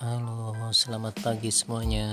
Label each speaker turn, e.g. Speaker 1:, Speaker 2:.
Speaker 1: Halo, selamat pagi semuanya.